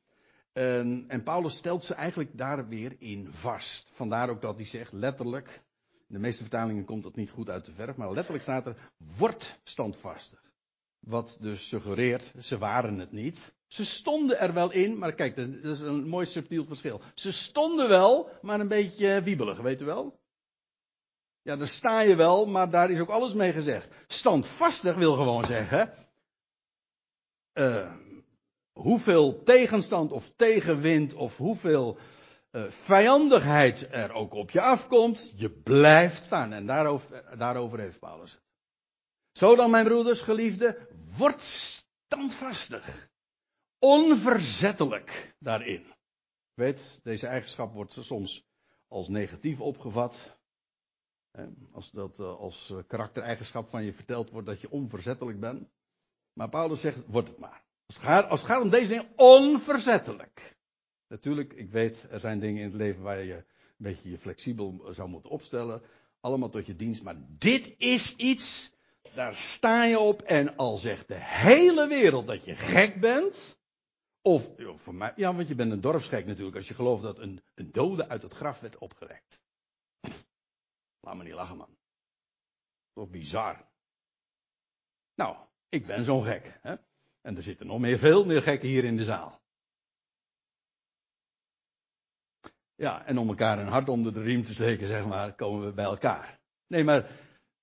En, en Paulus stelt ze eigenlijk daar weer in vast. Vandaar ook dat hij zegt, letterlijk, in de meeste vertalingen komt dat niet goed uit de verf, maar letterlijk staat er, word standvastig. Wat dus suggereert, ze waren het niet. Ze stonden er wel in, maar kijk, dat is een mooi subtiel verschil. Ze stonden wel, maar een beetje wiebelig, weet u wel? Ja, daar sta je wel, maar daar is ook alles mee gezegd. Standvastig wil gewoon zeggen. Uh, hoeveel tegenstand of tegenwind of hoeveel uh, vijandigheid er ook op je afkomt, je blijft staan. En daarover, daarover heeft Paulus het. Zo dan, mijn broeders, geliefde, word standvastig. Onverzettelijk daarin. Weet, deze eigenschap wordt soms als negatief opgevat. Als dat eh, als eh, karaktereigenschap van je verteld wordt dat je onverzettelijk bent. Maar Paulus zegt, word het maar. Als het gaat, het om deze dingen, onverzettelijk. Natuurlijk, ik weet, er zijn dingen in het leven waar je een beetje je flexibel zou moeten opstellen. Allemaal tot je dienst. Maar dit is iets, daar sta je op en al zegt de hele wereld dat je gek bent. Of, voor mij, ja, want je bent een dorpsgek natuurlijk als je gelooft dat een, een dode uit het graf werd opgerekt. Laat me niet lachen, man. Toch bizar. Nou, ik ben zo'n gek. Hè? En er zitten nog meer, veel meer gekken hier in de zaal. Ja, en om elkaar een hart onder de riem te steken, zeg maar, komen we bij elkaar. Nee, maar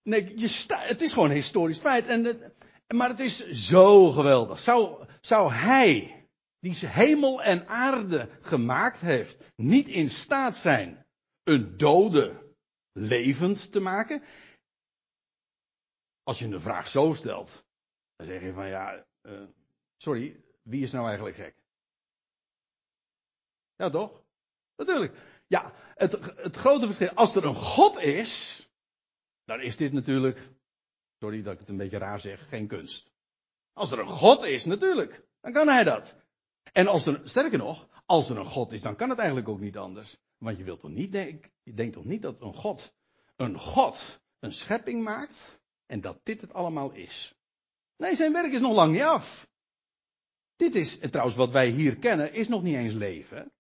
nee, je sta, het is gewoon een historisch feit. En maar het is zo geweldig. Zou, zou hij, die hemel en aarde gemaakt heeft, niet in staat zijn een dode levend te maken? Als je een vraag zo stelt, dan zeg je van ja, uh, sorry, wie is nou eigenlijk gek? Ja, toch? Natuurlijk. Ja, het, het grote verschil, als er een God is, dan is dit natuurlijk, sorry dat ik het een beetje raar zeg, geen kunst. Als er een God is, natuurlijk, dan kan hij dat. En als er, sterker nog, als er een God is, dan kan het eigenlijk ook niet anders. Want je wilt toch niet denken, je denkt toch niet dat een God, een God, een schepping maakt en dat dit het allemaal is. Nee, zijn werk is nog lang niet af. Dit is, en trouwens wat wij hier kennen, is nog niet eens leven.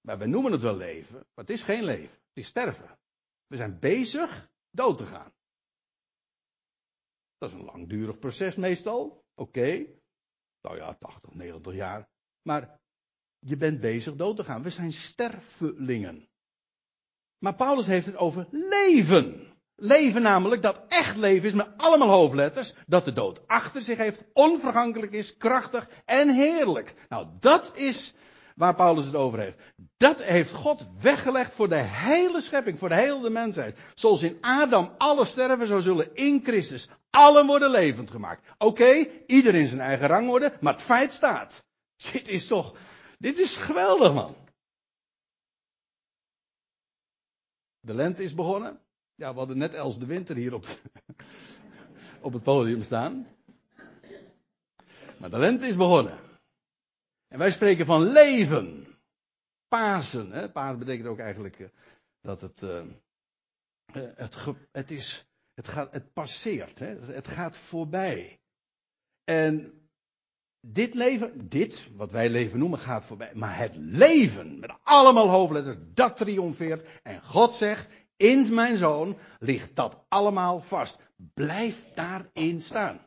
Maar wij noemen het wel leven, maar het is geen leven. Het is sterven. We zijn bezig dood te gaan. Dat is een langdurig proces meestal. Oké. Nou ja, 80, 90 jaar. Maar je bent bezig dood te gaan. We zijn stervelingen. Maar Paulus heeft het over leven. Leven namelijk, dat echt leven is met allemaal hoofdletters. Dat de dood achter zich heeft, onvergankelijk is, krachtig en heerlijk. Nou, dat is waar Paulus het over heeft. Dat heeft God weggelegd voor de hele schepping, voor de hele mensheid. Zoals in Adam alle sterven, zo zullen in Christus allen worden levend gemaakt. Oké, okay, ieder in zijn eigen rang worden, maar het feit staat. Dit is toch, dit is geweldig man. De lente is begonnen. Ja, we hadden net Els de Winter hier op, op het podium staan. Maar de lente is begonnen. En wij spreken van leven. Pasen. Hè? Pasen betekent ook eigenlijk uh, dat het, uh, het, ge, het, is, het, gaat, het passeert. Hè? Het gaat voorbij. En dit leven, dit, wat wij leven noemen, gaat voorbij. Maar het leven, met allemaal hoofdletters, dat triomfeert. En God zegt, in mijn zoon ligt dat allemaal vast. Blijf daarin staan.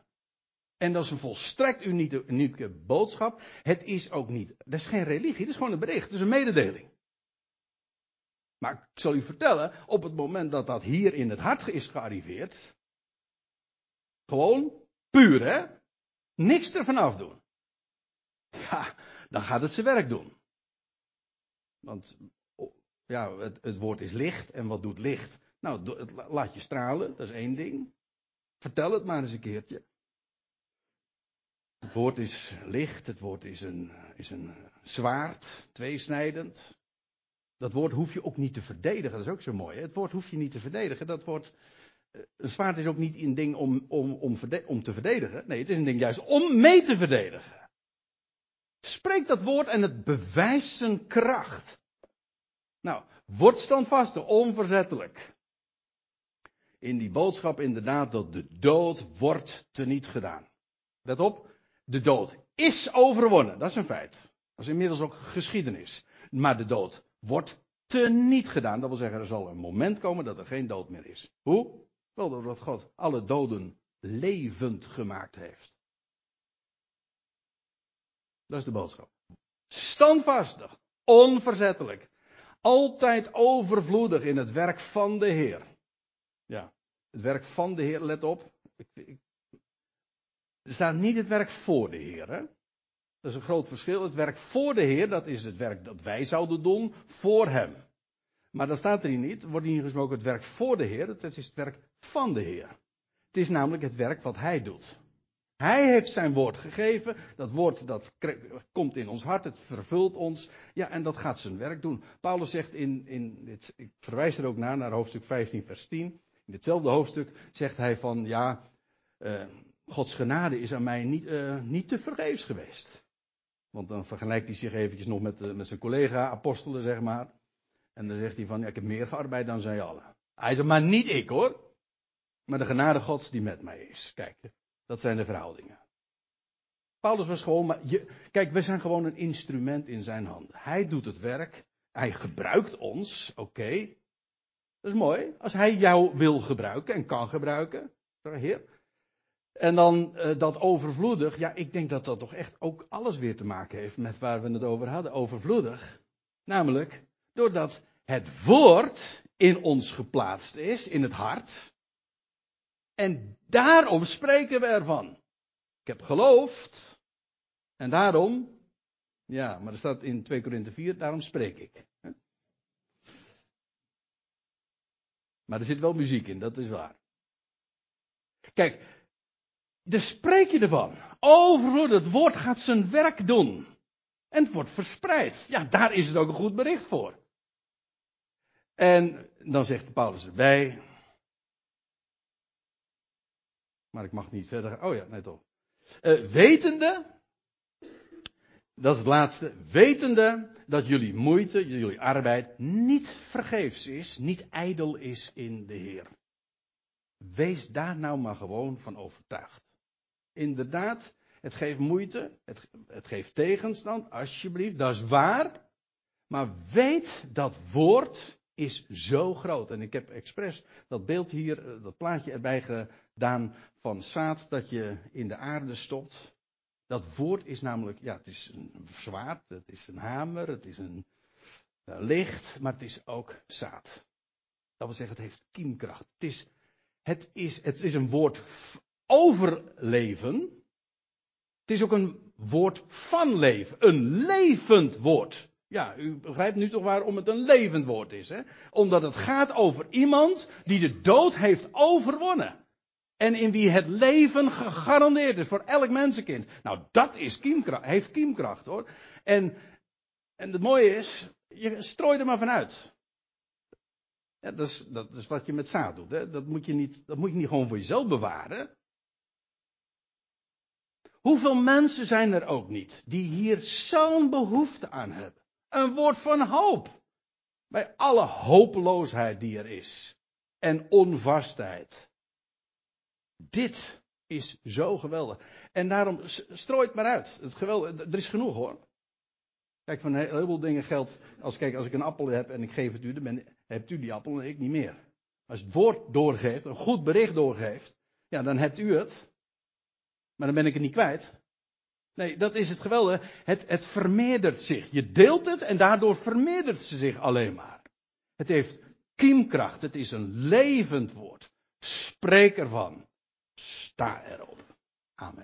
En dat is een volstrekt unieke, boodschap. Het is ook niet, dat is geen religie, het is gewoon een bericht, het is een mededeling. Maar ik zal u vertellen, op het moment dat dat hier in het hart is gearriveerd, gewoon puur hè, niks ervan afdoen. Ja, dan gaat het zijn werk doen. Want Ja, het, het woord is licht. En wat doet licht? Nou, het laat je stralen, dat is één ding. Vertel het maar eens een keertje. Het woord is licht, het woord is een, is een zwaard, tweesnijdend. Dat woord hoef je ook niet te verdedigen, dat is ook zo mooi. Hè? Het woord hoef je niet te verdedigen. Dat woord, eh, een zwaard is ook niet een ding om, om, om, om te verdedigen. Nee, het is een ding juist om mee te verdedigen. Spreek dat woord en het bewijst zijn kracht. Nou, word standvastig, onverzettelijk. In die boodschap inderdaad dat de dood wordt teniet gedaan. Let op, de dood is overwonnen, dat is een feit. Dat is inmiddels ook geschiedenis. Maar de dood wordt teniet gedaan. Dat wil zeggen, er zal een moment komen dat er geen dood meer is. Hoe? Wel doordat God alle doden levend gemaakt heeft. Dat is de boodschap. Standvastig, onverzettelijk, altijd overvloedig in het werk van de Heer. Ja, het werk van de Heer, let op. Ik, ik, er staat niet het werk voor de Heer. Dat is een groot verschil. Het werk voor de Heer, dat is het werk dat wij zouden doen voor Hem. Maar dat staat er niet. Er wordt hier gesproken het werk voor de Heer. Het is het werk van de Heer. Het is namelijk het werk wat Hij doet. Hij heeft zijn woord gegeven. Dat woord dat komt in ons hart. Het vervult ons. Ja, en dat gaat zijn werk doen. Paulus zegt in, in dit, ik verwijs er ook naar, naar hoofdstuk 15 vers 10. In ditzelfde hoofdstuk zegt hij van, ja, uh, Gods genade is aan mij niet, uh, niet te vergeefs geweest. Want dan vergelijkt hij zich eventjes nog met, uh, met zijn collega-apostelen, zeg maar. En dan zegt hij van, ja, ik heb meer gearbeid dan zij allen. Hij zegt, maar niet ik hoor. Maar de genade Gods die met mij is. Kijk, dat zijn de verhoudingen. Paulus was gewoon, maar je, kijk, we zijn gewoon een instrument in zijn handen. Hij doet het werk. Hij gebruikt ons, oké. Dat is mooi. Als hij jou wil gebruiken en kan gebruiken. Heer, en dan uh, dat overvloedig, ja, ik denk dat dat toch echt ook alles weer te maken heeft met waar we het over hadden, overvloedig. Namelijk, doordat het woord in ons geplaatst is, in het hart. En daarom spreken we ervan. Ik heb geloofd. En daarom, ja, maar er staat in 2 Korinthe 4, daarom spreek ik. Maar er zit wel muziek in, dat is waar. Kijk, dus spreek je ervan. Overvloed, het woord gaat zijn werk doen. En het wordt verspreid. Ja, daar is het ook een goed bericht voor. En dan zegt Paulus erbij. Maar ik mag niet verder. Oh ja, net toch. Uh, wetende. Dat is het laatste. Wetende dat jullie moeite, jullie arbeid niet vergeefs is, niet ijdel is in de Heer. Wees daar nou maar gewoon van overtuigd. Inderdaad, het geeft moeite, het, het geeft tegenstand, alsjeblieft, dat is waar. Maar weet dat woord is zo groot. En ik heb expres dat beeld hier, eh, dat plaatje erbij gedaan van zaad dat je in de aarde stopt. Dat woord is namelijk, ja, het is een zwaard, het is een hamer, het is een uh, licht, maar het is ook zaad. Dat wil zeggen, het heeft kiemkracht. Het is, het is, het is een woord overleven. Het is ook een woord van leven. Een levend woord. Ja, u begrijpt nu toch waarom het een levend woord is. Hè? Omdat het gaat over iemand die de dood heeft overwonnen. En in wie het leven gegarandeerd is voor elk mensenkind. Nou, dat is kiemkracht, heeft kiemkracht hoor. En, en het mooie is, je strooi er maar vanuit. Ja, dat, is, dat is wat je met zaad doet. Hè? Dat, moet je niet, dat moet je niet gewoon voor jezelf bewaren. Hoeveel mensen zijn er ook niet die hier zo'n behoefte aan hebben? Een woord van hoop. Bij alle hopeloosheid die er is. En onvastheid. Dit is zo geweldig. En daarom strooit maar uit. Het geweldig, er is genoeg hoor. Kijk, van een heleboel dingen geldt. Als, kijk, als ik een appel heb en ik geef het u, dan hebt u die appel en ik niet meer. Als het woord doorgeeft, een goed bericht doorgeeft, ja, dan hebt u het. Maar dan ben ik het niet kwijt. Nee, dat is het geweldige. Het, het vermeerdert zich. Je deelt het en daardoor vermeerdert ze zich alleen maar. Het heeft kiemkracht. Het is een levend woord. Spreek ervan. Sta erop. Amen.